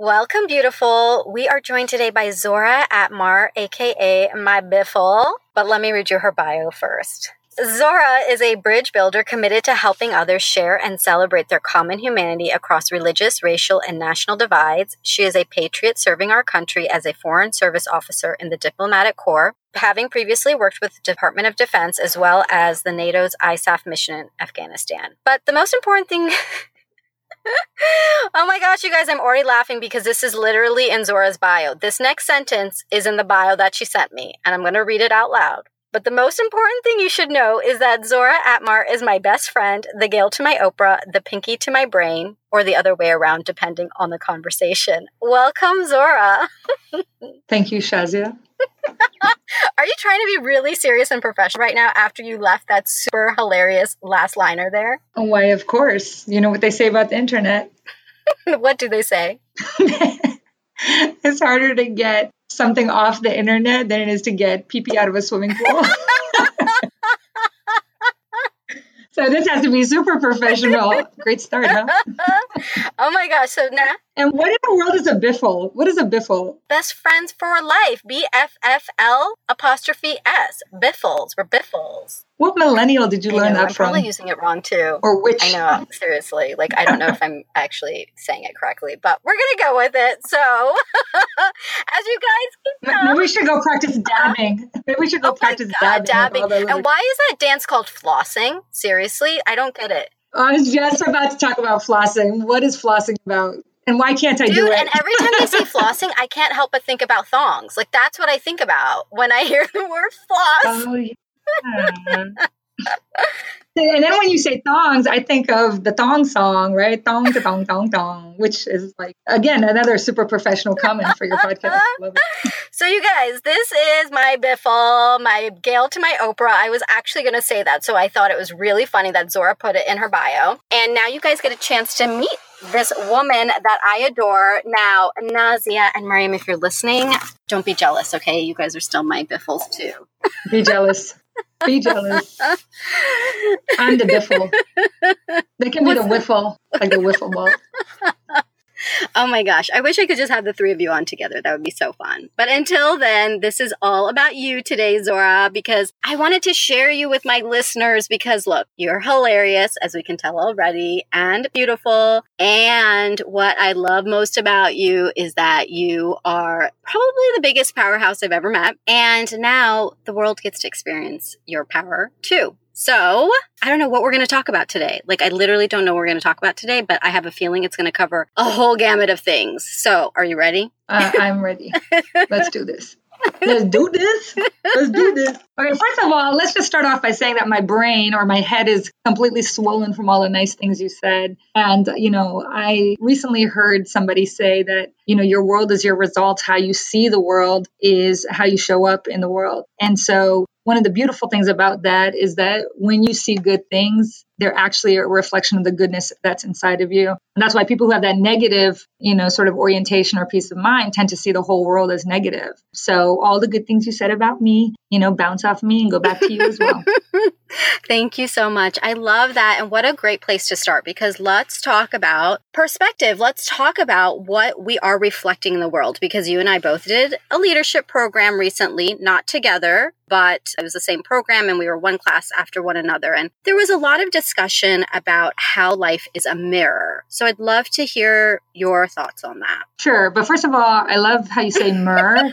Welcome, beautiful. We are joined today by Zora Atmar, aka My Biffle. But let me read you her bio first. Zora is a bridge builder committed to helping others share and celebrate their common humanity across religious, racial, and national divides. She is a patriot serving our country as a Foreign Service Officer in the Diplomatic Corps, having previously worked with the Department of Defense as well as the NATO's ISAF mission in Afghanistan. But the most important thing. oh my gosh, you guys, I'm already laughing because this is literally in Zora's bio. This next sentence is in the bio that she sent me, and I'm going to read it out loud. But the most important thing you should know is that Zora Atmar is my best friend, the Gayle to my Oprah, the Pinky to my brain, or the other way around, depending on the conversation. Welcome, Zora. Thank you, Shazia. Are you trying to be really serious and professional right now after you left that super hilarious last liner there? Why, of course. You know what they say about the internet. what do they say? it's harder to get something off the internet than it is to get pee pee out of a swimming pool. so this has to be super professional. Great start, huh? oh my gosh! So now, and what in the world is a biffle? What is a biffle? Best friends for life. B F F L apostrophe S. Biffles. We're biffles. What millennial did you learn know, that I'm from? probably using it wrong too. Or which? I know, seriously. Like, I don't know if I'm actually saying it correctly, but we're going to go with it. So, as you guys can Maybe we should go practice dabbing. Maybe we should go oh practice God, dabbing. dabbing. And why is that dance called flossing? Seriously? I don't get it. I was just about to talk about flossing. What is flossing about? And why can't I Dude, do it? and every time I say flossing, I can't help but think about thongs. Like that's what I think about when I hear the word floss. Oh, yeah. and then when you say thongs, I think of the thong song, right? Thong, thong, thong, thong, which is like, again, another super professional comment for your podcast. So, you guys, this is my Biffle, my Gayle to my Oprah. I was actually going to say that. So, I thought it was really funny that Zora put it in her bio. And now you guys get a chance to meet this woman that I adore. Now, Nazia and Miriam, if you're listening, don't be jealous, okay? You guys are still my Biffles too. Be jealous. Be jealous. I'm the biffle. They can be the whiffle, like the wiffle ball. Oh my gosh. I wish I could just have the three of you on together. That would be so fun. But until then, this is all about you today, Zora, because I wanted to share you with my listeners because look, you're hilarious, as we can tell already, and beautiful. And what I love most about you is that you are probably the biggest powerhouse I've ever met. And now the world gets to experience your power too. So, I don't know what we're going to talk about today. Like, I literally don't know what we're going to talk about today, but I have a feeling it's going to cover a whole gamut of things. So, are you ready? Uh, I'm ready. Let's do this. Let's do this. Let's do this. Okay, first of all, let's just start off by saying that my brain or my head is completely swollen from all the nice things you said. And, you know, I recently heard somebody say that, you know, your world is your results. How you see the world is how you show up in the world. And so one of the beautiful things about that is that when you see good things, they're actually a reflection of the goodness that's inside of you. And that's why people who have that negative, you know, sort of orientation or peace of mind tend to see the whole world as negative. So all the good things you said about me, you know, bounce off me and go back to you as well. Thank you so much. I love that. And what a great place to start because let's talk about perspective. Let's talk about what we are reflecting in the world because you and I both did a leadership program recently, not together, but it was the same program and we were one class after one another. And there was a lot of discussion about how life is a mirror. So I'd love to hear your thoughts on that. Sure. But first of all, I love how you say mirror,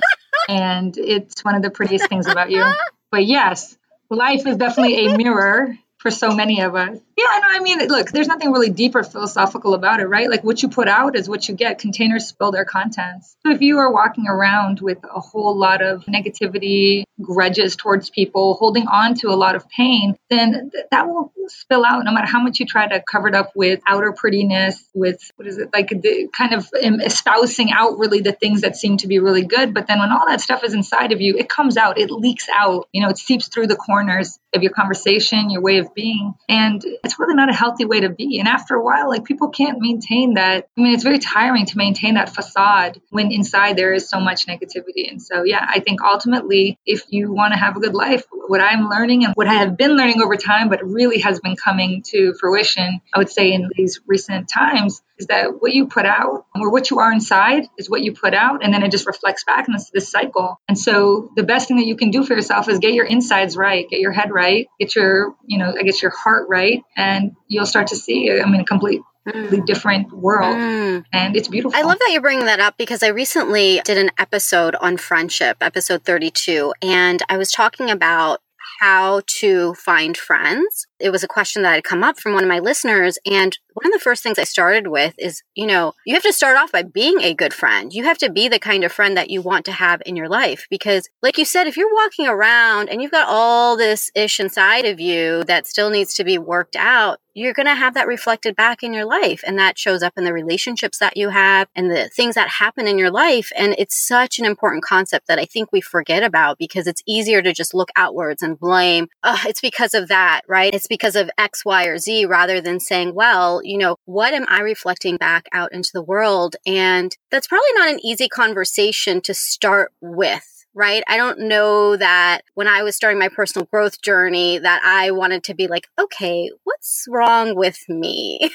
and it's one of the prettiest things about you. But yes, life is definitely a mirror for so many of us. Yeah, no, I mean, look, there's nothing really deep or philosophical about it, right? Like what you put out is what you get. Containers spill their contents. So if you are walking around with a whole lot of negativity, grudges towards people, holding on to a lot of pain, then th- that will spill out no matter how much you try to cover it up with outer prettiness, with what is it, like the kind of espousing outwardly the things that seem to be really good. But then when all that stuff is inside of you, it comes out, it leaks out, you know, it seeps through the corners of your conversation, your way of being. And it's really not a healthy way to be. And after a while, like people can't maintain that. I mean, it's very tiring to maintain that facade when inside there is so much negativity. And so, yeah, I think ultimately, if you want to have a good life, what I'm learning and what I have been learning over time, but really has been coming to fruition, I would say in these recent times, is that what you put out or what you are inside is what you put out and then it just reflects back and it's this cycle and so the best thing that you can do for yourself is get your insides right get your head right get your you know i guess your heart right and you'll start to see i mean a complete mm. different world mm. and it's beautiful i love that you're bringing that up because i recently did an episode on friendship episode 32 and i was talking about how to find friends. It was a question that had come up from one of my listeners. And one of the first things I started with is, you know, you have to start off by being a good friend. You have to be the kind of friend that you want to have in your life. Because, like you said, if you're walking around and you've got all this ish inside of you that still needs to be worked out, you're going to have that reflected back in your life. And that shows up in the relationships that you have and the things that happen in your life. And it's such an important concept that I think we forget about because it's easier to just look outwards and blame, oh, it's because of that, right? It's because of X, Y, or Z rather than saying, well, you know, what am I reflecting back out into the world? And that's probably not an easy conversation to start with right? I don't know that when I was starting my personal growth journey that I wanted to be like, okay, what's wrong with me?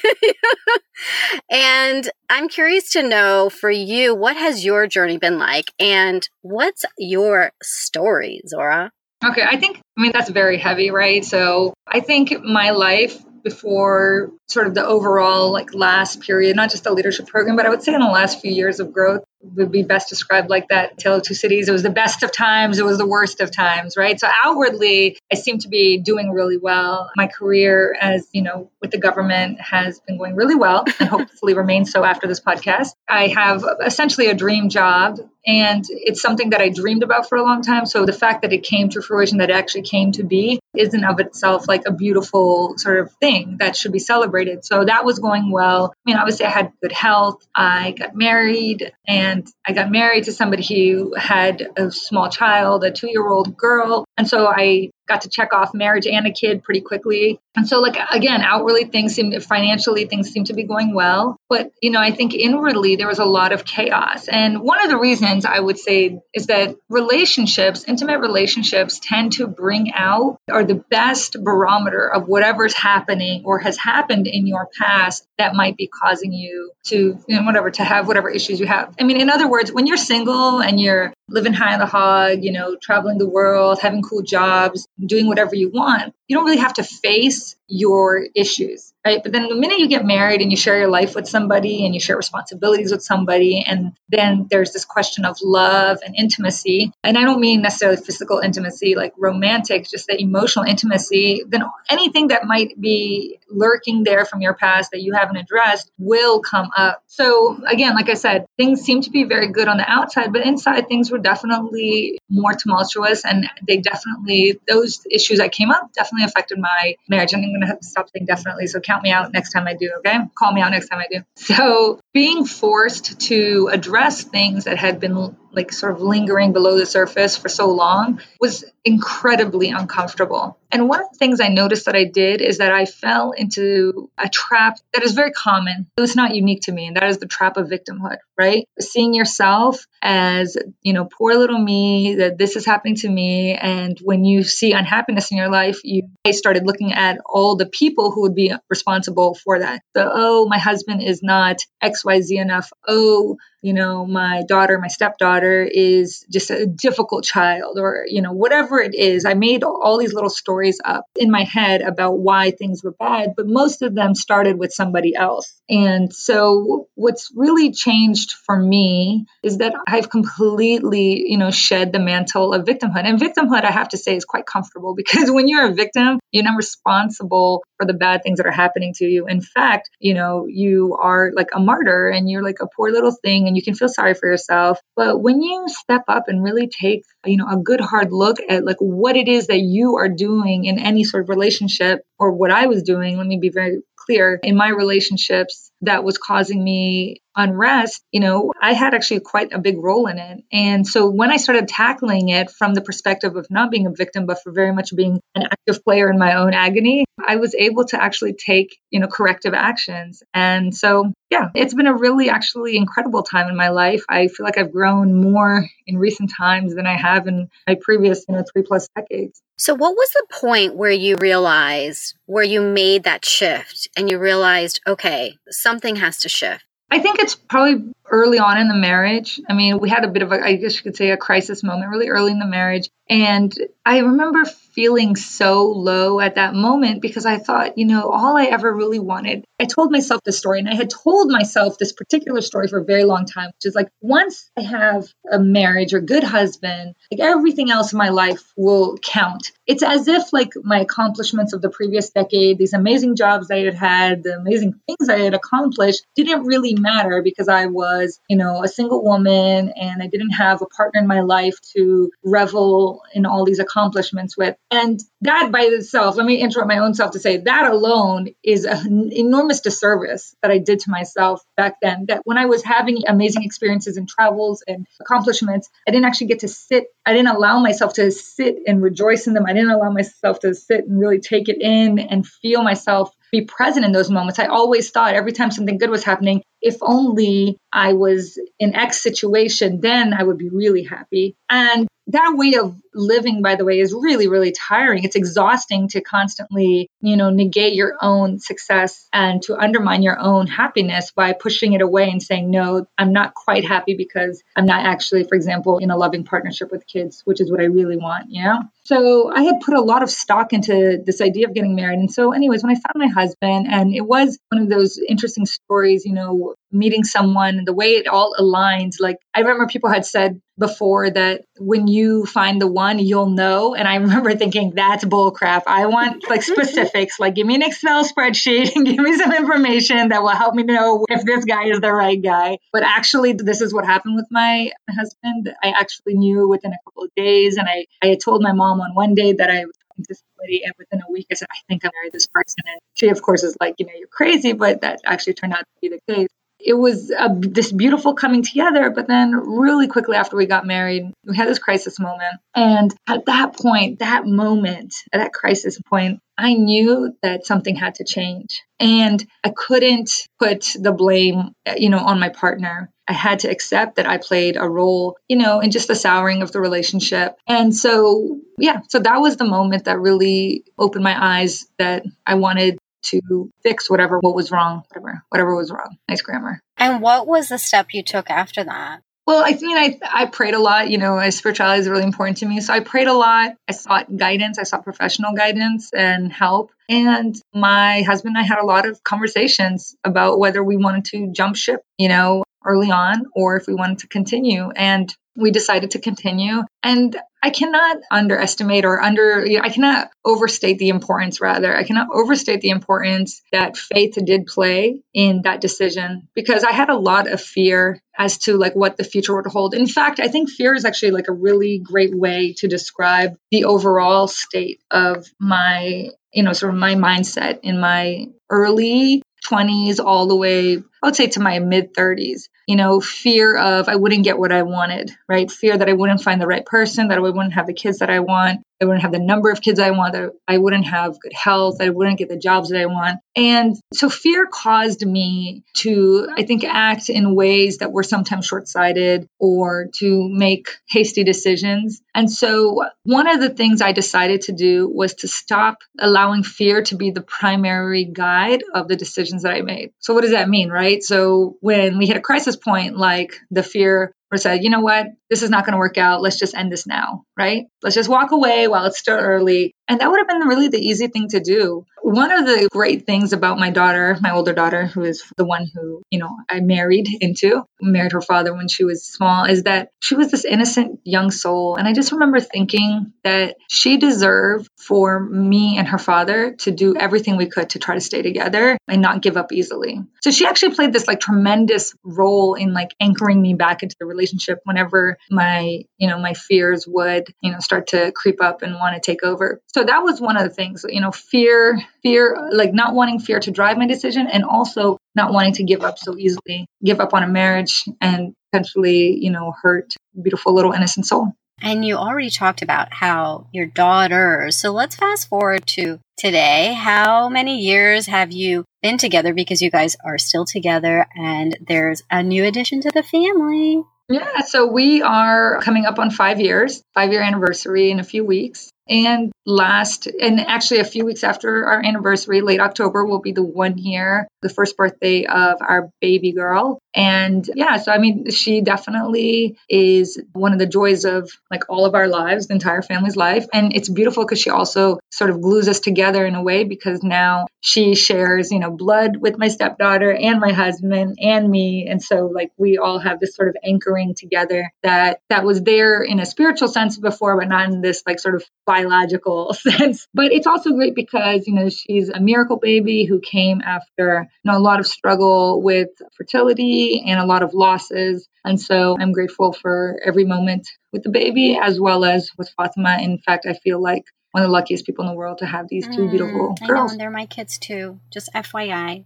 and I'm curious to know for you, what has your journey been like and what's your story, Zora? Okay, I think, I mean, that's very heavy, right? So I think my life before sort of the overall like last period, not just the leadership program, but I would say in the last few years of growth, would be best described like that tale of two cities. It was the best of times it was the worst of times right? So outwardly i seem to be doing really well. My career as you know with the government has been going really well and hopefully remains so after this podcast. I have essentially a dream job and it's something that i dreamed about for a long time. So the fact that it came to fruition that it actually came to be isn't of itself like a beautiful sort of thing that should be celebrated. So that was going well. I mean obviously i had good health. I got married and and I got married to somebody who had a small child, a two year old girl. And so I got to check off marriage and a kid pretty quickly. And so, like, again, outwardly things seem financially things seem to be going well. But, you know, I think inwardly there was a lot of chaos. And one of the reasons I would say is that relationships, intimate relationships, tend to bring out or the best barometer of whatever's happening or has happened in your past that might be causing you to, you know, whatever, to have whatever issues you have. I mean, in other words, when you're single and you're living high on the hog, you know, traveling the world, having cool jobs, doing whatever you want, you don't really have to face your issues, right? But then the minute you get married and you share your life with somebody and you share responsibilities with somebody, and then there's this question of love and intimacy. And I don't mean necessarily physical intimacy, like romantic, just the emotional intimacy, then anything that might be lurking there from your past that you haven't addressed will come up. So again, like I said, things seem to be very good on the outside, but inside things were definitely more tumultuous and they definitely those issues that came up definitely affected my marriage. And I'm gonna have to stop saying definitely. So count me out next time I do, okay? Call me out next time I do. So being forced to address things that had been like sort of lingering below the surface for so long was incredibly uncomfortable. And one of the things I noticed that I did is that I fell into a trap that is very common. It was not unique to me, and that is the trap of victimhood, right? Seeing yourself as, you know, poor little me, that this is happening to me. And when you see unhappiness in your life, you I started looking at all the people who would be responsible for that. So, oh, my husband is not XYZ enough. Oh, you know, my daughter, my stepdaughter is just a difficult child, or, you know, whatever it is. I made all these little stories up in my head about why things were bad, but most of them started with somebody else. And so, what's really changed for me is that I've completely, you know, shed the mantle of victimhood. And victimhood, I have to say, is quite comfortable because when you're a victim, you're not responsible for the bad things that are happening to you. In fact, you know, you are like a martyr and you're like a poor little thing and you can feel sorry for yourself. But when you step up and really take, you know, a good hard look at like what it is that you are doing in any sort of relationship or what I was doing, let me be very clear in my relationships that was causing me unrest, you know, I had actually quite a big role in it. And so when I started tackling it from the perspective of not being a victim, but for very much being an active player in my own agony, I was able to actually take, you know, corrective actions. And so, yeah, it's been a really actually incredible time in my life. I feel like I've grown more in recent times than I have in my previous, you know, three plus decades. So, what was the point where you realized where you made that shift and you realized, okay, something has to shift? I think it's probably early on in the marriage. I mean, we had a bit of a, I guess you could say, a crisis moment really early in the marriage. And I remember feeling so low at that moment because I thought, you know, all I ever really wanted, I told myself this story and I had told myself this particular story for a very long time, which is like, once I have a marriage or good husband, like everything else in my life will count. It's as if like my accomplishments of the previous decade, these amazing jobs I had had, the amazing things I had accomplished didn't really matter because I was, you know, a single woman and I didn't have a partner in my life to revel in all these accomplishments with. And that by itself, let me interrupt my own self to say that alone is an enormous disservice that I did to myself back then. That when I was having amazing experiences and travels and accomplishments, I didn't actually get to sit, I didn't allow myself to sit and rejoice in them. I didn't allow myself to sit and really take it in and feel myself be present in those moments. I always thought every time something good was happening, if only I was in X situation, then I would be really happy. And that way of living by the way is really really tiring. It's exhausting to constantly you know negate your own success and to undermine your own happiness by pushing it away and saying no i'm not quite happy because i'm not actually for example in a loving partnership with kids which is what i really want you know? So i had put a lot of stock into this idea of getting married. And so anyways when i found my husband and it was one of those interesting stories you know meeting someone and the way it all aligns like i remember people had said before that when you find the one you'll know. And I remember thinking, that's bullcrap. I want like specifics, like give me an Excel spreadsheet and give me some information that will help me know if this guy is the right guy. But actually, this is what happened with my husband. I actually knew within a couple of days. And I, I had told my mom on one day that I was talking to somebody. And within a week, I said, I think I married this person. And she, of course, is like, you know, you're crazy. But that actually turned out to be the case it was a, this beautiful coming together. But then, really quickly after we got married, we had this crisis moment. And at that point, that moment, at that crisis point, I knew that something had to change. And I couldn't put the blame, you know, on my partner. I had to accept that I played a role, you know, in just the souring of the relationship. And so, yeah, so that was the moment that really opened my eyes that I wanted to fix whatever what was wrong, whatever whatever was wrong. Nice grammar. And what was the step you took after that? Well, I mean, I I prayed a lot. You know, spirituality is really important to me, so I prayed a lot. I sought guidance. I sought professional guidance and help. And my husband and I had a lot of conversations about whether we wanted to jump ship. You know, early on, or if we wanted to continue. And we decided to continue. And I cannot underestimate or under, I cannot overstate the importance, rather. I cannot overstate the importance that faith did play in that decision because I had a lot of fear as to like what the future would hold. In fact, I think fear is actually like a really great way to describe the overall state of my, you know, sort of my mindset in my early 20s all the way, I would say to my mid 30s. You know, fear of I wouldn't get what I wanted, right? Fear that I wouldn't find the right person, that I wouldn't have the kids that I want, I wouldn't have the number of kids I want, that I wouldn't have good health, I wouldn't get the jobs that I want. And so fear caused me to, I think, act in ways that were sometimes short sighted or to make hasty decisions. And so one of the things I decided to do was to stop allowing fear to be the primary guide of the decisions that I made. So what does that mean, right? So when we hit a crisis point, like the fear or said, you know what, this is not going to work out. Let's just end this now, right? Let's just walk away while it's still early. And that would have been really the easy thing to do. One of the great things about my daughter, my older daughter, who is the one who, you know, I married into, married her father when she was small, is that she was this innocent young soul. And I just remember thinking that she deserved for me and her father to do everything we could to try to stay together and not give up easily. So she actually played this like tremendous role in like anchoring me back into the relationship whenever my, you know, my fears would, you know, start to creep up and want to take over. So that was one of the things, you know, fear, fear, like not wanting fear to drive my decision and also not wanting to give up so easily, give up on a marriage and potentially, you know, hurt beautiful little innocent soul. And you already talked about how your daughter. So let's fast forward to today. How many years have you been together? Because you guys are still together and there's a new addition to the family. Yeah, so we are coming up on five years, five year anniversary in a few weeks. And last, and actually a few weeks after our anniversary, late October, will be the one year, the first birthday of our baby girl. And yeah, so I mean, she definitely is one of the joys of like all of our lives, the entire family's life. And it's beautiful because she also sort of glues us together in a way because now she shares, you know, blood with my stepdaughter and my husband and me. And so like we all have this sort of anchoring together that that was there in a spiritual sense before, but not in this like sort of biological sense. But it's also great because, you know, she's a miracle baby who came after, you know, a lot of struggle with fertility and a lot of losses. And so I'm grateful for every moment with the baby as well as with Fatima. In fact, I feel like one of the luckiest people in the world to have these two mm, beautiful I girls. Know, they're my kids too. Just FYI.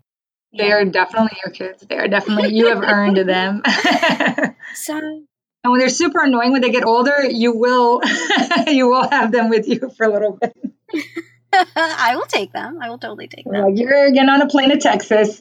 They are definitely your kids. They are definitely you have earned them. so and when they're super annoying when they get older, you will you will have them with you for a little bit. I will take them. I will totally take them. Like you're getting on a plane to Texas.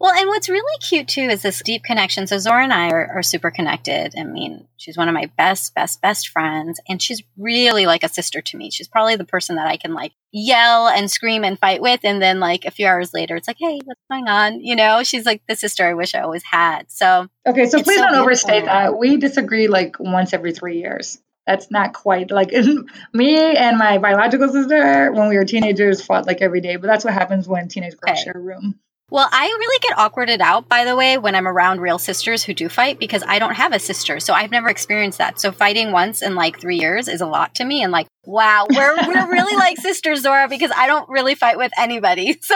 Well, and what's really cute too is this deep connection. So Zora and I are, are, super connected. I mean, she's one of my best, best, best friends, and she's really like a sister to me. She's probably the person that I can like yell and scream and fight with, and then like a few hours later, it's like, hey, what's going on? You know, she's like the sister I wish I always had. So okay, so please so don't overstate that. We disagree like once every three years that's not quite like me and my biological sister when we were teenagers fought like every day but that's what happens when teenage girls okay. share a room well, I really get awkwarded out, by the way, when I'm around real sisters who do fight because I don't have a sister. So I've never experienced that. So fighting once in like three years is a lot to me. And like, wow, we're, we're really like sisters, Zora, because I don't really fight with anybody. So.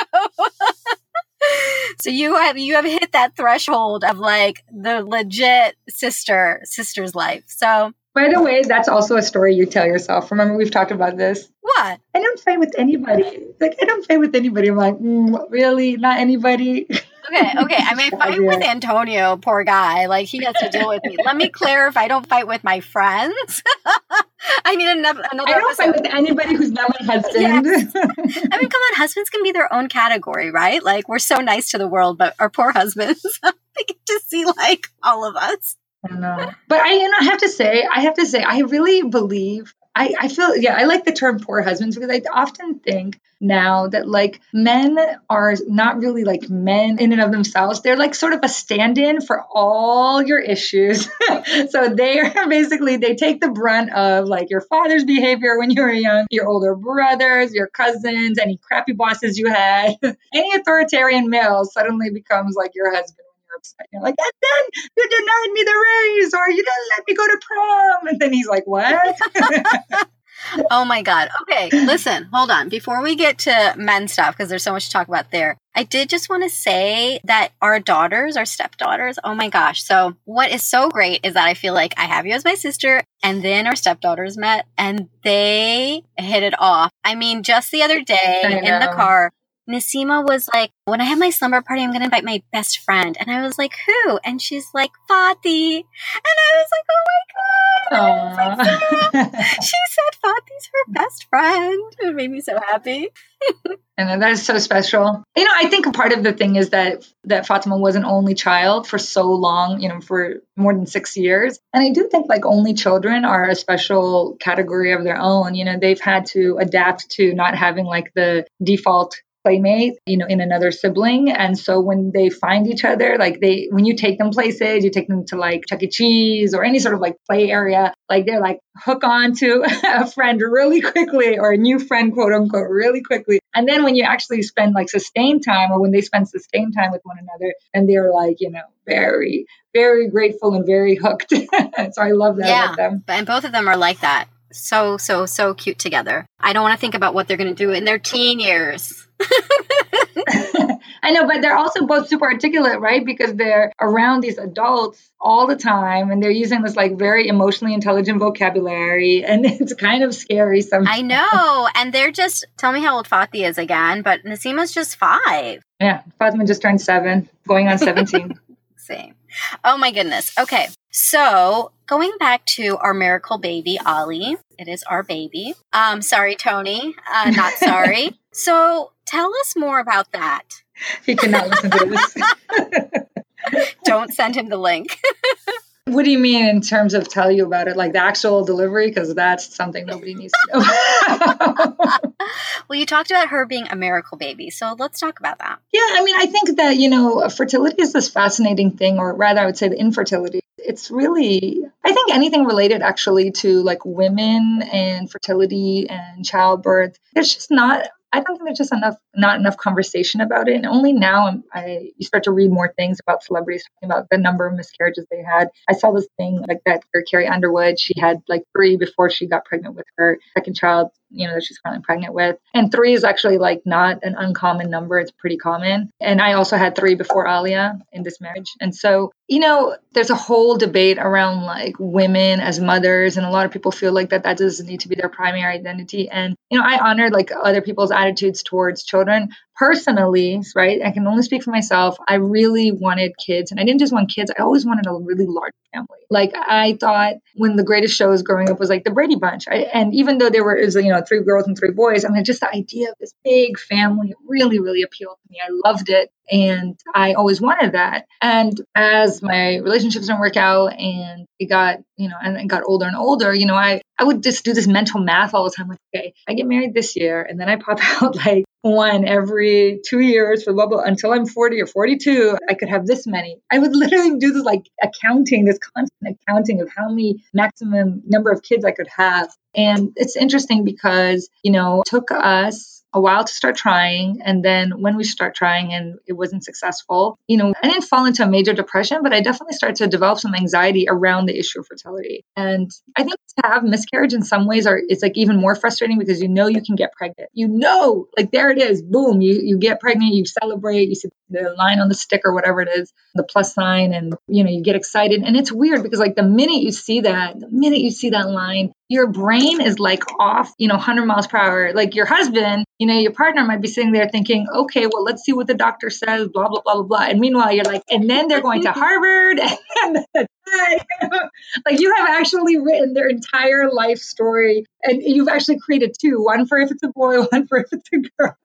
so you have you have hit that threshold of like the legit sister sister's life. So by the way, that's also a story you tell yourself. Remember, we've talked about this. What? I don't fight with anybody. Like, I don't fight with anybody. I'm like, mm, really? Not anybody? Okay, okay. I mean, I fight with Antonio, poor guy. Like, he has to deal with me. Let me clarify I don't fight with my friends. I need another, another I don't episode. fight with anybody who's not my husband. Yes. I mean, come on. Husbands can be their own category, right? Like, we're so nice to the world, but our poor husbands, they get to see, like, all of us. Know. But I, you know, have to say, I have to say, I really believe. I, I feel yeah I like the term poor husbands because I often think now that like men are not really like men in and of themselves they're like sort of a stand-in for all your issues so they are basically they take the brunt of like your father's behavior when you were young your older brothers your cousins any crappy bosses you had any authoritarian male suddenly becomes like your husband upset. You're like, and then you denied me the raise, or you didn't let me go to prom. And then he's like, what? oh my God. Okay, listen, hold on. Before we get to men stuff, because there's so much to talk about there, I did just want to say that our daughters, our stepdaughters, oh my gosh. So, what is so great is that I feel like I have you as my sister, and then our stepdaughters met and they hit it off. I mean, just the other day in the car, Nasima was like, when I have my slumber party, I'm going to invite my best friend. And I was like, who? And she's like, Fati. And I was like, oh my God. Like, she said Fati's her best friend. It made me so happy. and that is so special. You know, I think part of the thing is that that Fatima was an only child for so long, you know, for more than six years. And I do think like only children are a special category of their own. You know, they've had to adapt to not having like the default playmate, you know, in another sibling. And so when they find each other, like they, when you take them places, you take them to like Chuck E. Cheese or any sort of like play area, like they're like hook on to a friend really quickly or a new friend, quote unquote, really quickly. And then when you actually spend like sustained time or when they spend sustained time with one another and they're like, you know, very, very grateful and very hooked. so I love that yeah, about them. And both of them are like that. So, so, so cute together. I don't want to think about what they're going to do in their teen years. I know, but they're also both super articulate, right? Because they're around these adults all the time and they're using this like very emotionally intelligent vocabulary and it's kind of scary sometimes. I know. And they're just tell me how old Fati is again, but Nasima's just five. Yeah, Fatima just turned seven, going on 17. Same. Oh my goodness. Okay. So going back to our miracle baby, Ollie, it is our baby. Um, sorry, Tony, uh, not sorry. So tell us more about that. He cannot listen to this. Don't send him the link. What do you mean in terms of tell you about it, like the actual delivery? Because that's something nobody needs to know. well, you talked about her being a miracle baby, so let's talk about that. Yeah, I mean, I think that you know, fertility is this fascinating thing, or rather, I would say the infertility. It's really, I think, anything related actually to like women and fertility and childbirth. There's just not I don't think there's just enough, not enough conversation about it. And only now I, you start to read more things about celebrities talking about the number of miscarriages they had. I saw this thing like that for Carrie Underwood. She had like three before she got pregnant with her second child you know that she's currently pregnant with. And three is actually like not an uncommon number. It's pretty common. And i also had three before alia in this marriage. And so you know there's a whole debate around like women as mothers. And a lot of people feel like that that doesn't need to be their primary identity. And you know i honor like other people's attitudes towards children personally, right, I can only speak for myself. I really wanted kids, and I didn't just want kids. I always wanted a really large family. Like I thought when the greatest shows growing up was like the Brady Bunch, I, and even though there were is you know three girls and three boys, I mean just the idea of this big family really really appealed to me. I loved it, and I always wanted that. And as my relationships didn't work out, and it got you know and it got older and older, you know I I would just do this mental math all the time. Like okay, I get married this year, and then I pop out like one every two years for blah blah until I'm 40 or 42. I could have this many. I would literally do this like accounting, this constant accounting of how many maximum number of kids I could have. And it's interesting because, you know, took us a while to start trying. And then when we start trying and it wasn't successful, you know, I didn't fall into a major depression, but I definitely started to develop some anxiety around the issue of fertility. And I think to have miscarriage in some ways are it's like even more frustrating because you know you can get pregnant. You know, like there it is, boom, you you get pregnant, you celebrate, you see the line on the stick or whatever it is, the plus sign, and you know, you get excited. And it's weird because like the minute you see that, the minute you see that line, your brain is like off, you know, 100 miles per hour. Like your husband, you know, your partner might be sitting there thinking, okay, well, let's see what the doctor says, blah, blah, blah, blah, blah. And meanwhile, you're like, and then they're going to Harvard. And like you have actually written their entire life story and you've actually created two one for if it's a boy, one for if it's a girl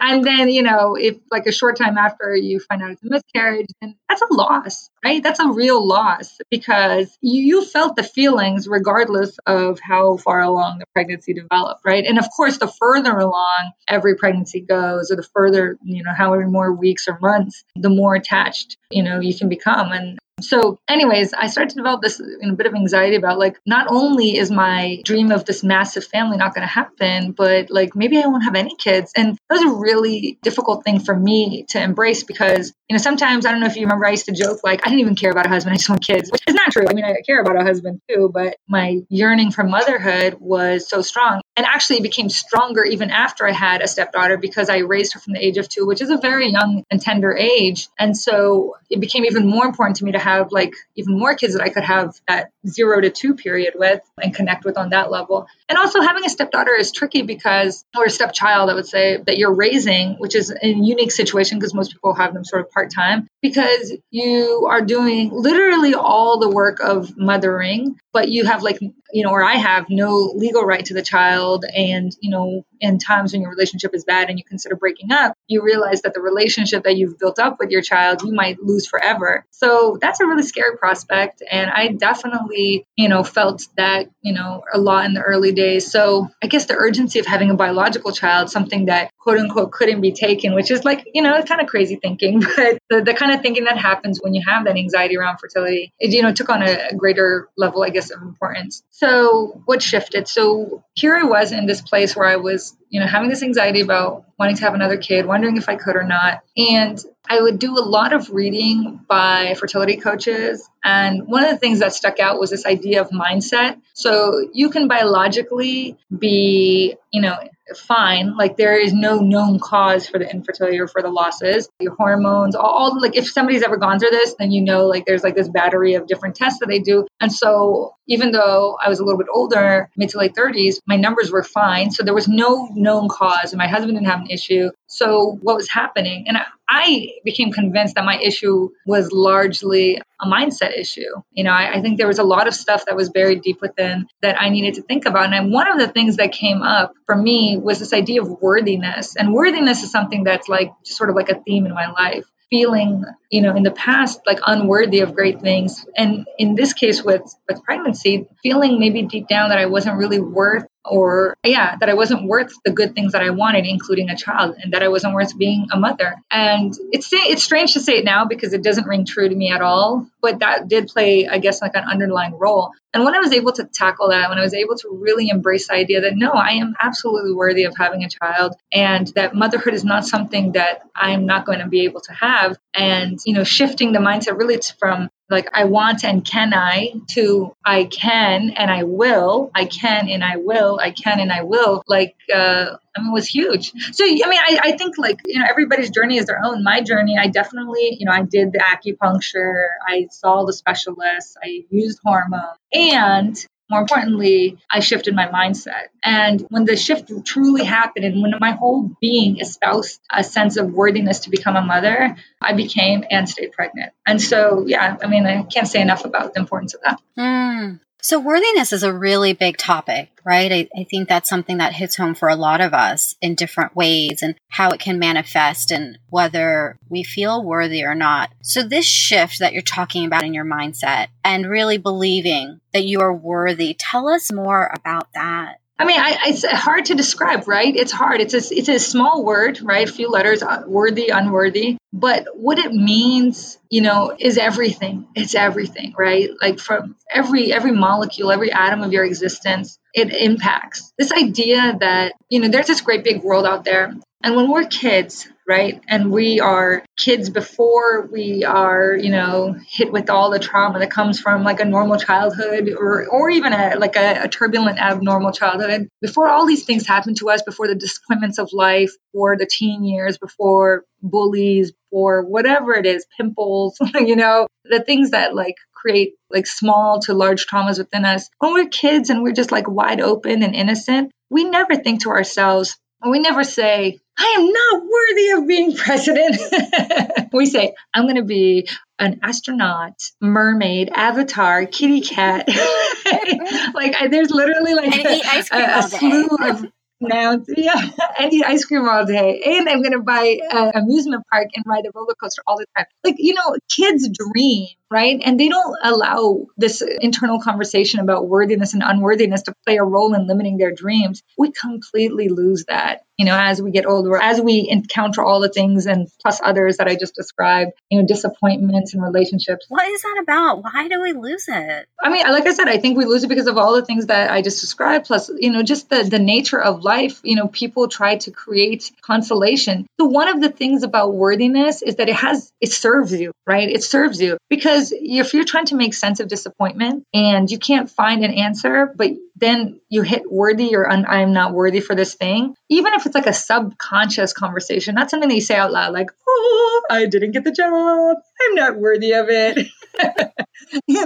and then, you know, if like a short time after you find out it's a miscarriage, then that's a loss, right? That's a real loss because you, you felt the feelings regardless of how far along the pregnancy developed, right? And of course, the further along every pregnancy goes, or the further, you know, however more weeks or months, the more attached, you know, you can become. And so, anyways, I started to develop this you know, bit of anxiety about like, not only is my dream of this massive family not going to happen, but like maybe I won't have any kids. And that was a really difficult thing for me to embrace because, you know, sometimes I don't know if you remember, I used to joke like, I didn't even care about a husband, I just want kids, which is not true. I mean, I care about a husband too, but my yearning for motherhood was so strong. And actually, became stronger even after I had a stepdaughter because I raised her from the age of two, which is a very young and tender age. And so it became even more important to me to have have like even more kids that I could have that zero to two period with and connect with on that level. And also having a stepdaughter is tricky because, or a stepchild, I would say, that you're raising, which is a unique situation because most people have them sort of part time, because you are doing literally all the work of mothering, but you have like you know, or I have no legal right to the child. And, you know, in times when your relationship is bad and you consider breaking up, you realize that the relationship that you've built up with your child, you might lose forever. So that's a really scary prospect. And I definitely, you know, felt that, you know, a lot in the early days. So I guess the urgency of having a biological child, something that quote unquote couldn't be taken, which is like, you know, it's kind of crazy thinking, but the, the kind of thinking that happens when you have that anxiety around fertility, it, you know, took on a, a greater level, I guess, of importance. So what shifted? So here I was in this place where I was, you know, having this anxiety about wanting to have another kid, wondering if I could or not. And I would do a lot of reading by fertility coaches. And one of the things that stuck out was this idea of mindset. So you can biologically be, you know, fine. Like there is no known cause for the infertility or for the losses. Your hormones, all, all, like if somebody's ever gone through this, then you know like there's like this battery of different tests that they do. And so even though I was a little bit older, mid to late 30s, my numbers were fine. So there was no known cause, and my husband didn't have an issue. So what was happening? And I, became convinced that my issue was largely a mindset issue. You know, I, I, think there was a lot of stuff that was buried deep within that I needed to think about. And one of the things that came up for me was this idea of worthiness. And worthiness is something that's like sort of like a theme in my life feeling you know, in the past, like unworthy of great things. And in this case with, with pregnancy, feeling maybe deep down that I wasn't really worth or yeah that i wasn't worth the good things that i wanted including a child and that i wasn't worth being a mother and it's it's strange to say it now because it doesn't ring true to me at all but that did play i guess like an underlying role and when i was able to tackle that when i was able to really embrace the idea that no i am absolutely worthy of having a child and that motherhood is not something that i'm not going to be able to have and you know shifting the mindset really from like I want and can I to I can and I will, I can and I will, I can and I will, like uh, I mean, it was huge. So, I mean, I, I think like, you know, everybody's journey is their own. My journey, I definitely, you know, I did the acupuncture, I saw the specialists, I used hormone, and more importantly, I shifted my mindset. And when the shift truly happened, and when my whole being espoused a sense of worthiness to become a mother, I became and stayed pregnant. And so, yeah, I mean, I can't say enough about the importance of that. Mm. So, worthiness is a really big topic, right? I, I, think that's something that hits home for a lot of us in different ways and how it can manifest and whether we feel worthy or not. So, this shift that you're talking about in your mindset and really believing that you are worthy, tell us more about that. I mean, I, it's hard to describe, right? It's hard. It's a, it's a small word, right? A few letters, uh, worthy, unworthy. But what it means, you know, is everything. It's everything, right? Like from every every molecule, every atom of your existence, it impacts. This idea that, you know, there's this great big world out there. And when we're kids, right? And we are kids before we are, you know, hit with all the trauma that comes from like a normal childhood or or even a like a, a turbulent abnormal childhood. Before all these things happen to us, before the disappointments of life, or the teen years, before bullies, or whatever it is, pimples, you know, the things that like create like small to large traumas within us. When we're kids and we're just like wide open and innocent, we never think to ourselves, we never say, I am not worthy of being president. we say, I'm going to be an astronaut, mermaid, avatar, kitty cat. like, I, there's literally like a, a, a slew of now, yeah, I eat ice cream all day, and I'm gonna buy an amusement park and ride a roller coaster all the time. Like you know, kids dream, right? And they don't allow this internal conversation about worthiness and unworthiness to play a role in limiting their dreams. We completely lose that you know, as we get older, as we encounter all the things and plus others that I just described, you know, disappointments and relationships. What is that about? Why do we lose it? I mean, like I said, I think we lose it because of all the things that I just described, plus, you know, just the, the nature of life. You know, people try to create consolation. So one of the things about worthiness is that it has, it serves you, right? It serves you because if you're trying to make sense of disappointment and you can't find an answer, but then you hit worthy or I'm not worthy for this thing, even if it's like a subconscious conversation, not something that you say out loud, like, oh, I didn't get the job. I'm not worthy of it.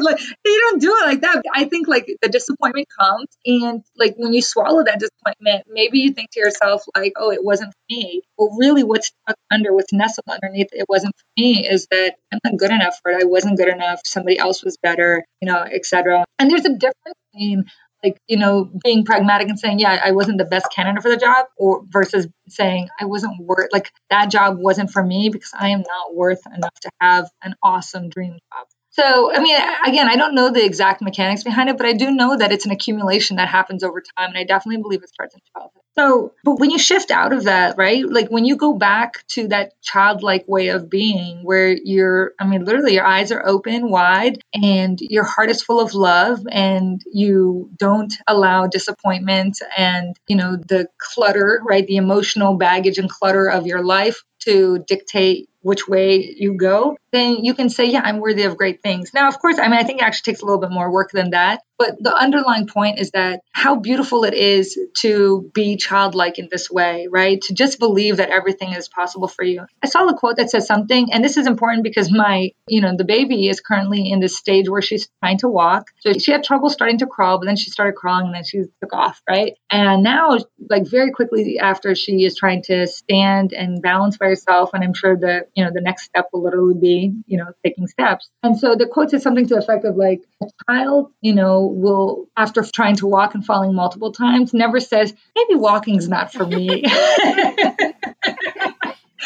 like you don't do it like that. I think like the disappointment comes and like when you swallow that disappointment, maybe you think to yourself like, oh, it wasn't for me. Well, really what's stuck under, what's nestled underneath it wasn't for me is that I'm not good enough for it. I wasn't good enough. Somebody else was better, you know, etc. And there's a difference between like you know being pragmatic and saying yeah i wasn't the best candidate for the job or versus saying i wasn't worth like that job wasn't for me because i am not worth enough to have an awesome dream job so, I mean, again, I don't know the exact mechanics behind it, but I do know that it's an accumulation that happens over time. And I definitely believe it starts in childhood. So, but when you shift out of that, right? Like when you go back to that childlike way of being where you're, I mean, literally your eyes are open wide and your heart is full of love and you don't allow disappointment and, you know, the clutter, right? The emotional baggage and clutter of your life to dictate which way you go, then you can say, yeah, I'm worthy of great things. Now, of course, I mean, I think it actually takes a little bit more work than that. But the underlying point is that how beautiful it is to be childlike in this way, right? To just believe that everything is possible for you. I saw a quote that says something, and this is important because my, you know, the baby is currently in this stage where she's trying to walk. So she had trouble starting to crawl, but then she started crawling and then she took off, right? And now, like very quickly after she is trying to stand and balance by herself, and I'm sure the, you know, the next step will literally be, you know, taking steps. And so the quote says something to the effect of like, a child, you know, will, after trying to walk and falling multiple times, never says, maybe walking's not for me.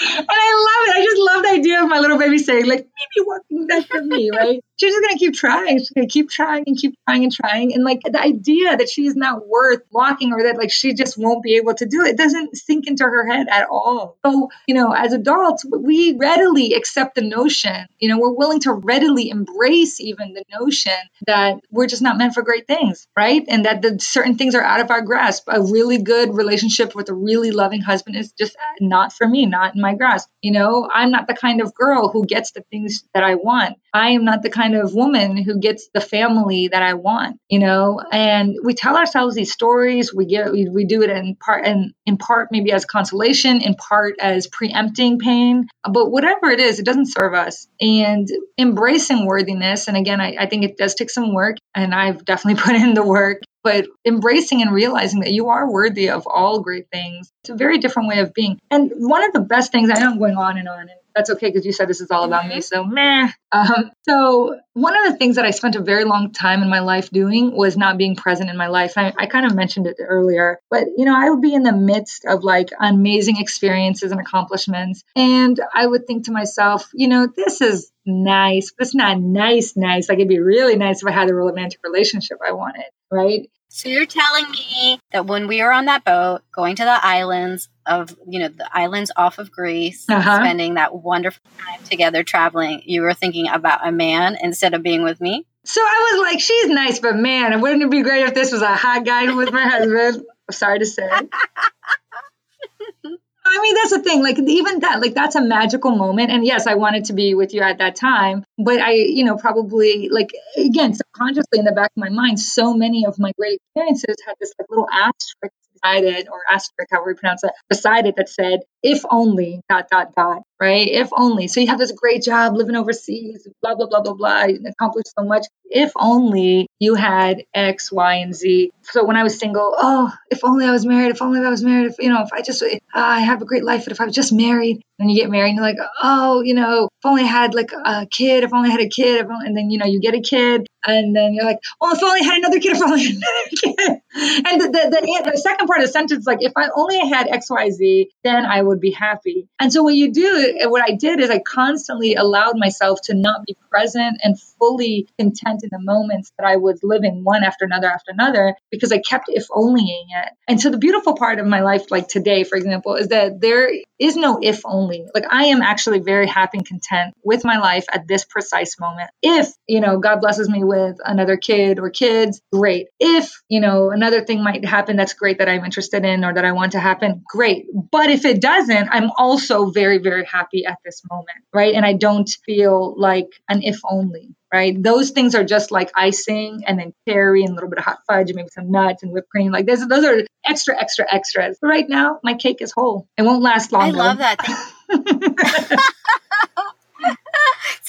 I it. I just love the idea of my little baby saying, like, maybe walking that for me, right? She's just gonna keep trying. She's gonna keep trying and keep trying and trying. And like the idea that she's not worth walking or that like she just won't be able to do it doesn't sink into her head at all. So, you know, as adults, we readily accept the notion, you know, we're willing to readily embrace even the notion that we're just not meant for great things, right? And that the certain things are out of our grasp. A really good relationship with a really loving husband is just not for me, not in my grasp. You know, I'm not the kind of girl who gets the things that I want. I am not the kind of woman who gets the family that I want, you know, and we tell ourselves these stories. We get, we, we do it in part and in part maybe as consolation, in part as preempting pain, but whatever it is, it doesn't serve us. And embracing worthiness. And again, I, I think it does take some work and I've definitely put in the work but embracing and realizing that you are worthy of all great things. It's a very different way of being. And one of the best things, I know I'm going on and on, and that's okay because you said this is all about mm-hmm. me. So, meh. Um, so, one of the things that I spent a very long time in my life doing was not being present in my life. I, I kind of mentioned it earlier, but you know, I would be in the midst of like amazing experiences and accomplishments. And I would think to myself, you know, this is nice, but it's not nice, nice. Like, it'd be really nice if I had the romantic relationship I wanted, right? So you're telling me that when we were on that boat going to the islands of, you know, the islands off of Greece, uh-huh. spending that wonderful time together traveling, you were thinking about a man instead of being with me? So I was like, she's nice, but man, wouldn't it be great if this was a hot guy with my husband? I'm sorry to say. I mean, that's the thing. Like, even that, like, that's a magical moment. And yes, I wanted to be with you at that time. But I, you know, probably, like, again, subconsciously in the back of my mind, so many of my great experiences had this, like, little asterisk beside it, or asterisk, however you pronounce it, beside it that said, if only, dot, dot, dot, right? If only. So you have this great job living overseas, blah, blah, blah, blah, blah, accomplished so much. If only you had X, Y, and Z. So when I was single, oh, if only I was married, if only I was married, if, you know, if I just, uh, I have a great life, but if I was just married, then you get married and you're like, oh, you know, if only I had like a kid, if only I had a kid, only, and then, you know, you get a kid and then you're like, oh, if only I had another kid, if only another kid. And the, the, the, the second part of the sentence, like, if I only had X, Y, Z, then I would be happy. And so what you do, uh, what I did is I constantly allowed myself to not be present and fully content in the moments that I was living one after another after another because I kept if onlying it. And so the beautiful part of my life, like today, for example, is that there is no if only. Like I am actually very happy and content with my life at this precise moment. If, you know, God blesses me with another kid or kids, great. If, you know, another thing might happen that's great that I'm interested in or that I want to happen, great. But if it doesn't, I'm also very, very happy at this moment, right? And I don't feel like an if only right? Those things are just like icing and then cherry and a little bit of hot fudge and maybe some nuts and whipped cream. Like those, those are extra, extra, extras. But right now, my cake is whole. It won't last long. I love that.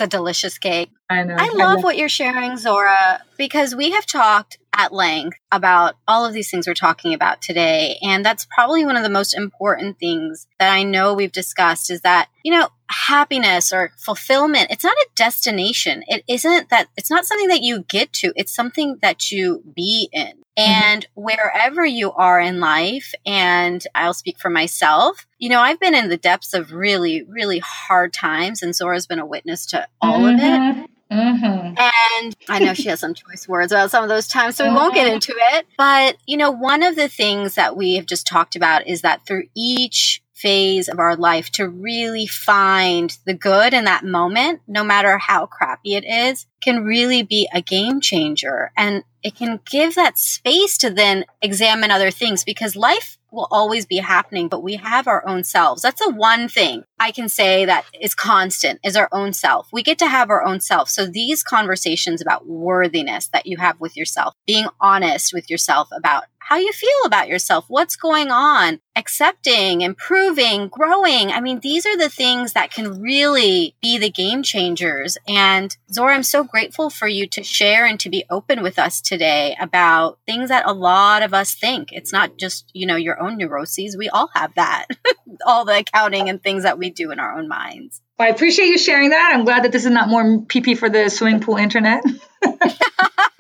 a delicious cake. I know. I love what you're sharing, Zora, because we have talked at length about all of these things we're talking about today. And that's probably one of the most important things that I know we've discussed is that, you know, happiness or fulfillment, it's not a destination. It isn't that, it's not something that you get to, it's something that you be in. Mm-hmm. And wherever you are in life, and I'll speak for myself, you know, I've been in the depths of really, really hard times, and Zora's been a witness to all mm-hmm. of it. Mm-hmm. Mm-hmm. And I know she has some choice words about some of those times, so we won't get mm-hmm. into it. But, you know, one of the things that we have just talked about is that through each phase of our life to really find the good in that moment, no matter how crappy it is, can really be a game changer. And it can give that space to then examine other things because life will always be happening, but we have our own selves. That's the one thing I can say that is constant is our own self. We get to have our own self. So these conversations about worthiness that you have with yourself, being honest with yourself about how you feel about yourself, what's going on, accepting, improving, growing. I mean, these are the things that can really be the game changers. And Zora, I'm so grateful for you to share and to be open with us today about things that a lot of us think. It's not just, you know, your own neuroses. We all have that, all the accounting and things that we do in our own minds. Well, I appreciate you sharing that. I'm glad that this is not more PP for the swimming pool internet.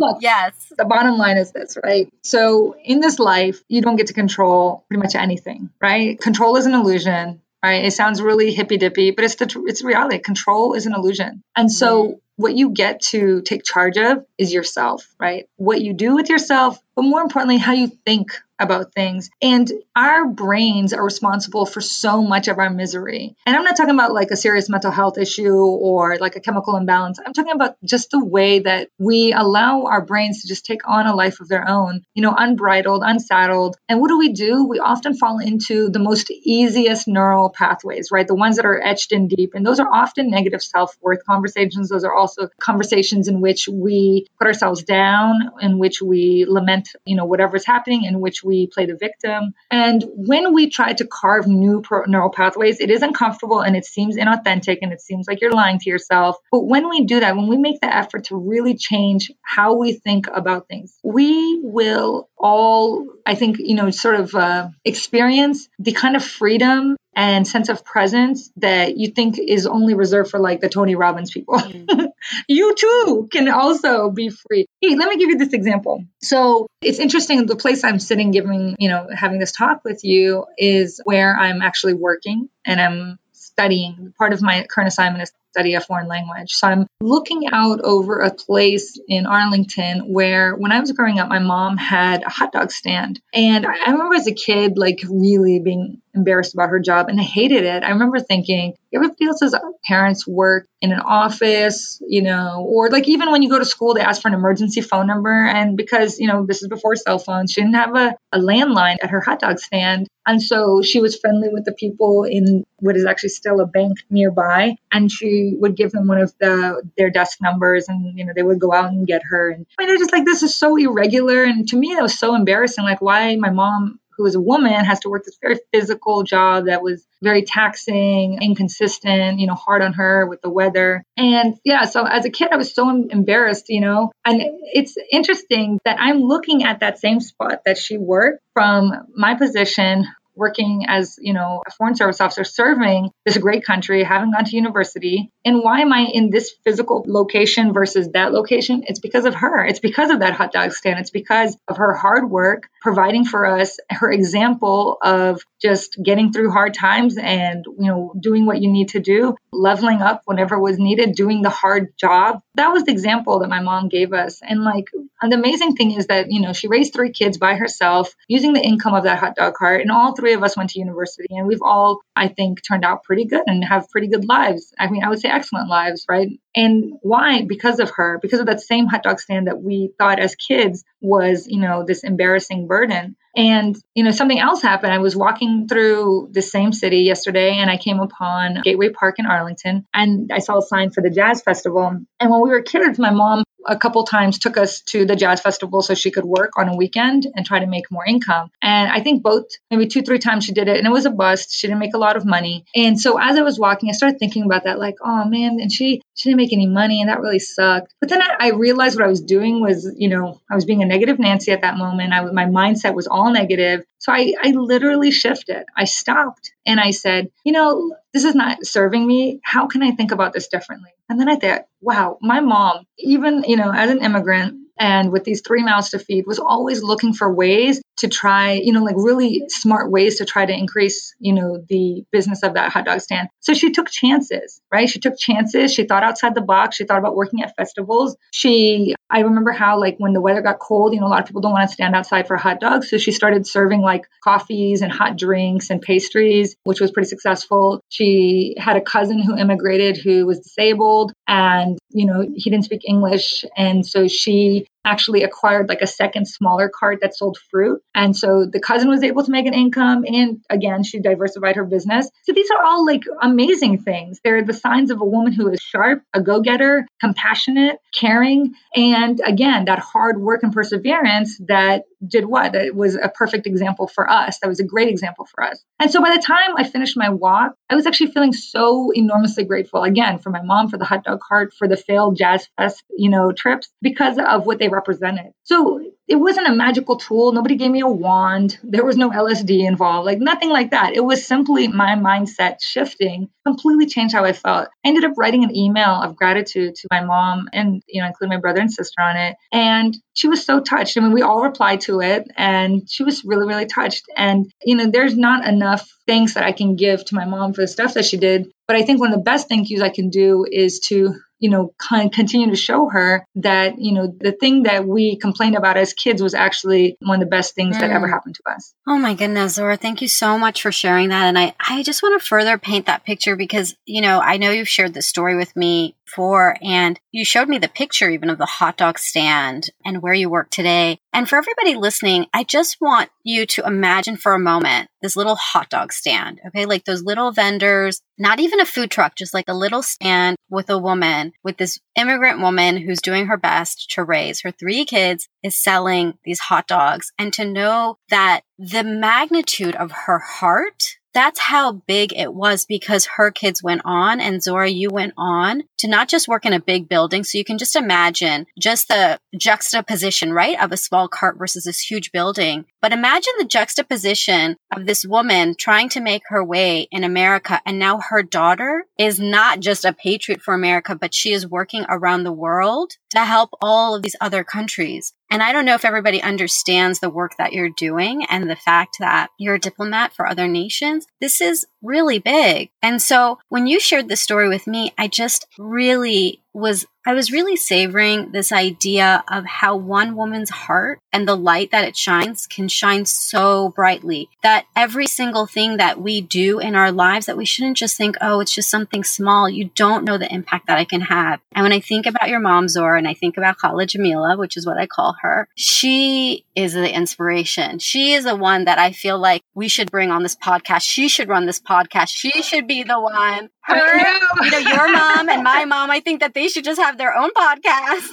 look, yes. The bottom line is this, right? So in this life, you don't get to control pretty much anything, right? Control is an illusion. Right? It sounds really hippy dippy, but it's the it's reality. Control is an illusion, and so mm-hmm. what you get to take charge of is yourself, right? What you do with yourself, but more importantly, how you think about things. And our brains are responsible for so much of our misery. And I'm not talking about like a serious mental health issue or like a chemical imbalance. I'm talking about just the way that we allow our brains to just take on a life of their own, you know, unbridled, unsaddled. And what do we do? We often fall into the most easiest neural pathways, right? The ones that are etched in deep. And those are often negative self worth conversations. Those are also conversations in which we put ourselves down, in which we lament you know, whatever's happening in which we play the victim. And when we try to carve new pro- neural pathways, it is uncomfortable and it seems inauthentic and it seems like you're lying to yourself. But when we do that, when we make the effort to really change how we think about things, we will all, I think, you know, sort of uh, experience the kind of freedom and sense of presence that you think is only reserved for like the Tony Robbins people. Mm. you too can also be free. Hey, let me give you this example. So it's interesting. The place I'm sitting giving, you know, having this talk with you is where I'm actually working and I'm studying. Part of my current assignment is study a foreign language. So I'm looking out over a place in Arlington where when I was growing up, my mom had a hot dog stand. And I remember as a kid, like really being embarrassed about her job and I hated it. I remember thinking, everybody else's parents work in an office, you know, or like even when you go to school, they ask for an emergency phone number. And because, you know, this is before cell phones, she didn't have a, a landline at her hot dog stand. And so she was friendly with the people in what is actually still a bank nearby. And she would give them one of the their desk numbers and, you know, they would go out and get her. And I mean, they're just like, this is so irregular. And to me, that was so embarrassing. Like, why my mom who is a woman has to work this very physical job that was very taxing, inconsistent, you know, hard on her with the weather. And yeah, so as a kid, I was so embarrassed, you know. And it's interesting that I'm looking at that same spot that she worked from my position working as, you know, a foreign service officer serving this great country, having gone to university. And why am I in this physical location versus that location? It's because of her. It's because of that hot dog stand. It's because of her hard work, providing for us, her example of just getting through hard times and, you know, doing what you need to do, leveling up whenever was needed, doing the hard job. That was the example that my mom gave us. And like, the amazing thing is that, you know, she raised three kids by herself using the income of that hot dog cart. And all three of us went to university and we've all, I think, turned out pretty good and have pretty good lives. I mean, I would say excellent lives, right? And why? Because of her, because of that same hot dog stand that we thought as kids was, you know, this embarrassing burden. And, you know, something else happened. I was walking through the same city yesterday and I came upon Gateway Park in Arlington and I saw a sign for the jazz festival. And when we were kids, my mom a couple times took us to the jazz festival so she could work on a weekend and try to make more income. And I think both, maybe two, three times she did it and it was a bust. She didn't make a lot of money. And so as I was walking, I started thinking about that, like, oh man, and she, she didn't make any money and that really sucked. But then I, I realized what I was doing was, you know, I was being a negative Nancy at that moment. I, was my mindset was all negative. So I, I literally shifted. I stopped and I said, you know, this is not serving me. How can I think about this differently? And then I thought, wow, my mom, even, you know, as an immigrant, and with these three mouths to feed was always looking for ways to try, you know, like really smart ways to try to increase, you know, the business of that hot dog stand. So she took chances, right? She took chances. She thought outside the box. She thought about working at festivals. She, I remember how, like, when the weather got cold, you know, a lot of people don't want to stand outside for hot dogs. So she started serving like coffees and hot drinks and pastries, which was pretty successful. She had a cousin who immigrated who was disabled and, you know, he didn't speak English. And so she actually acquired like a second smaller cart that sold fruit. And so the cousin was able to make an income. And again, she diversified her business. So these are all like amazing things. They're the signs of a woman who is sharp, a go getter, compassionate, caring. And again, that hard work and perseverance that did what? It was a perfect example for us. That was a great example for us. And so by the time I finished my walk, I was actually feeling so enormously grateful again for my mom, for the hot dog cart, for the failed jazz fest, you know, trips because of what they represented. So it wasn't a magical tool. Nobody gave me a wand. There was no LSD involved, like nothing like that. It was simply my mindset shifting completely changed how I felt. I ended up writing an email of gratitude to my mom and, you know, including my brother and sister on it. And she was so touched. I mean, we all replied to it and she was really, really touched. And, you know, there's not enough thanks that I can give to my mom for the stuff that she did. But I think one of the best thank yous I can do is to you know, continue to show her that, you know, the thing that we complained about as kids was actually one of the best things mm. that ever mm. happened to us. Oh my goodness, Zora, thank you so much for sharing that. And I, I just want to further paint that picture because, you know, I know you've shared this story with me before and you showed me the picture even of the hot dog stand and where you work today. And for everybody listening, I just want you to imagine for a moment this little hot dog stand, okay? Like those little vendors, not even a food truck, just like a little stand with a woman, with this immigrant woman who's doing her best to raise her three kids, is selling these hot dogs. And to know that the magnitude of her heart that's how big it was because her kids went on and Zora, you went on to not just work in a big building. So you can just imagine just the juxtaposition, right? Of a small cart versus this huge building. But imagine the juxtaposition of this woman trying to make her way in America. And now her daughter is not just a patriot for America, but she is working around the world to help all of these other countries. And I don't know if everybody understands the work that you're doing and the fact that you're a diplomat for other nations. This is really big. And so when you shared the story with me, I just really was I was really savoring this idea of how one woman's heart and the light that it shines can shine so brightly that every single thing that we do in our lives that we shouldn't just think, oh, it's just something small. You don't know the impact that I can have. And when I think about your mom, Zora, and I think about Khala Jamila, which is what I call her, she is the inspiration. She is the one that I feel like we should bring on this podcast. She should run this podcast. She should be the one her, you know, your mom and my mom, I think that they should just have their own podcast.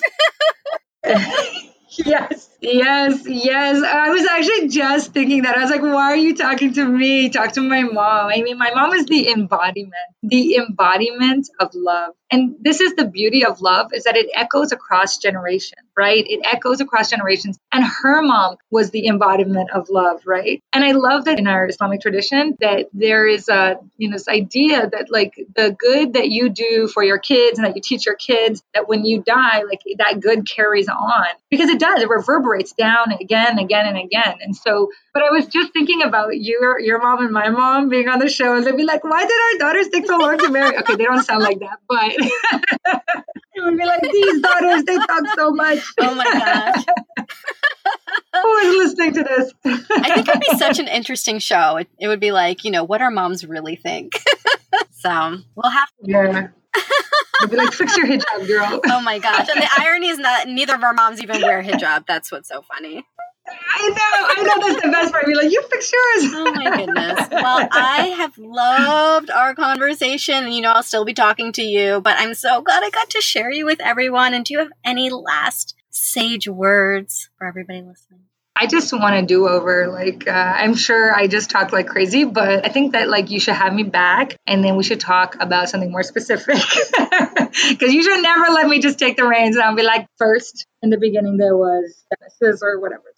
yes, yes, yes. I was actually just thinking that. I was like, why are you talking to me? Talk to my mom. I mean, my mom is the embodiment, the embodiment of love. And this is the beauty of love is that it echoes across generations, right? It echoes across generations. And her mom was the embodiment of love, right? And I love that in our Islamic tradition that there is a, you know, this idea that like the good that you do for your kids and that you teach your kids that when you die, like that good carries on because it does, it reverberates down again, and again and again. And so, but I was just thinking about your, your mom and my mom being on the show and they'd be like, why did our daughters take so long to marry? Okay, they don't sound like that, but it would be like these daughters, they talk so much. Oh my gosh. Who is listening to this? I think it'd be such an interesting show. It, it would be like, you know, what our moms really think. so we'll have to. Yeah. They'd be like, fix your hijab, girl. Oh my gosh. And the irony is that neither of our moms even wear hijab. That's what's so funny. I know, I know that's the best part. Be like, you fix yours. Oh my goodness. Well, I have loved our conversation, and you know, I'll still be talking to you, but I'm so glad I got to share you with everyone. And do you have any last sage words for everybody listening? I just want to do over. Like, uh, I'm sure I just talked like crazy, but I think that like you should have me back and then we should talk about something more specific. Because you should never let me just take the reins and I'll be like, first in the beginning there was Genesis or whatever.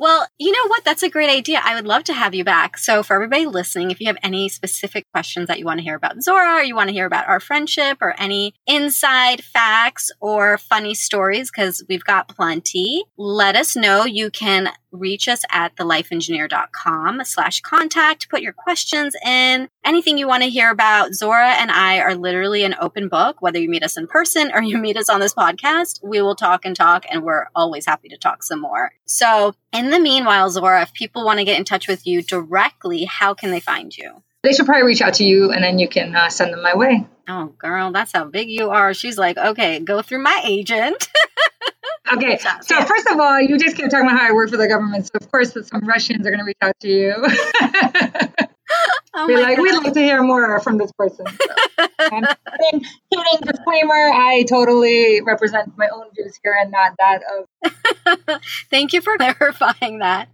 well, you know what? That's a great idea. I would love to have you back. So, for everybody listening, if you have any specific questions that you want to hear about Zora, or you want to hear about our friendship, or any inside facts or funny stories, because we've got plenty, let us know. You can reach us at thelifeengineer.com slash contact. Put your questions in. Anything you want to hear about. Zora and I are literally an open book. Whether you meet us in person or you meet us on this podcast, we will talk and talk, and we're always happy to talk some more. So, in the meanwhile, Zora, if people want to get in touch with you directly, how can they find you? They should probably reach out to you and then you can uh, send them my way. Oh, girl, that's how big you are. She's like, okay, go through my agent. okay, so first of all, you just kept talking about how I work for the government. So, of course, some Russians are going to reach out to you. Oh Be like, God. we'd like to hear more from this person. So. and disclaimer, I totally represent my own views here and not that of. Thank you for clarifying that.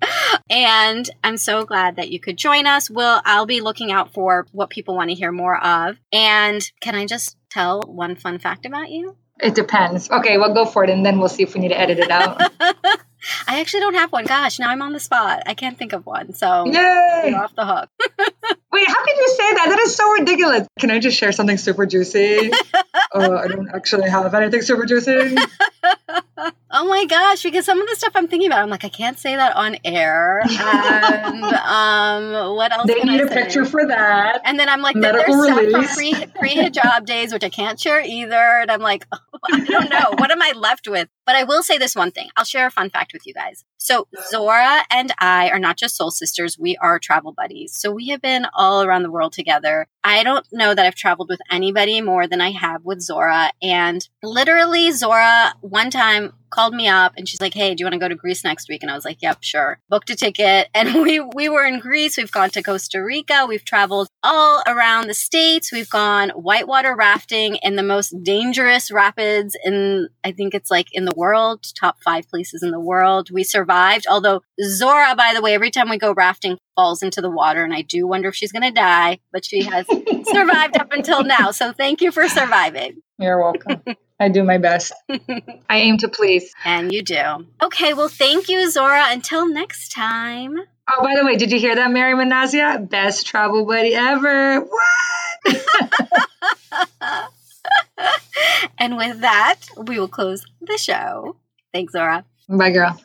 And I'm so glad that you could join us. Will I'll be looking out for what people want to hear more of. And can I just tell one fun fact about you? It depends. Okay, well, go for it, and then we'll see if we need to edit it out. I actually don't have one. Gosh, now I'm on the spot. I can't think of one. So Yay! off the hook. Wait, how can you say that? That is so ridiculous. Can I just share something super juicy? uh, I don't actually have anything super juicy. Oh my gosh, because some of the stuff I'm thinking about, I'm like, I can't say that on air. And um, what else? They need I a say? picture for that. And then I'm like, then Medical there's stuff release. from pre pre hijab days, which I can't share either. And I'm like, oh, I don't know. what am I left with? But I will say this one thing. I'll share a fun fact with you guys. So Zora and I are not just soul sisters, we are travel buddies. So we have been all around the world together. I don't know that I've traveled with anybody more than I have with Zora. And literally, Zora one time called me up and she's like, Hey, do you want to go to Greece next week? And I was like, Yep, sure. Booked a ticket. And we we were in Greece. We've gone to Costa Rica. We've traveled all around the states. We've gone whitewater rafting in the most dangerous rapids in I think it's like in the world, top five places in the world. We survived. Although Zora, by the way, every time we go rafting, falls into the water, and I do wonder if she's going to die, but she has survived up until now. So thank you for surviving. You're welcome. I do my best. I aim to please. And you do. Okay, well, thank you, Zora. Until next time. Oh, by the way, did you hear that, Mary Manazia? Best travel buddy ever. What? and with that, we will close the show. Thanks, Zora. Bye, girl.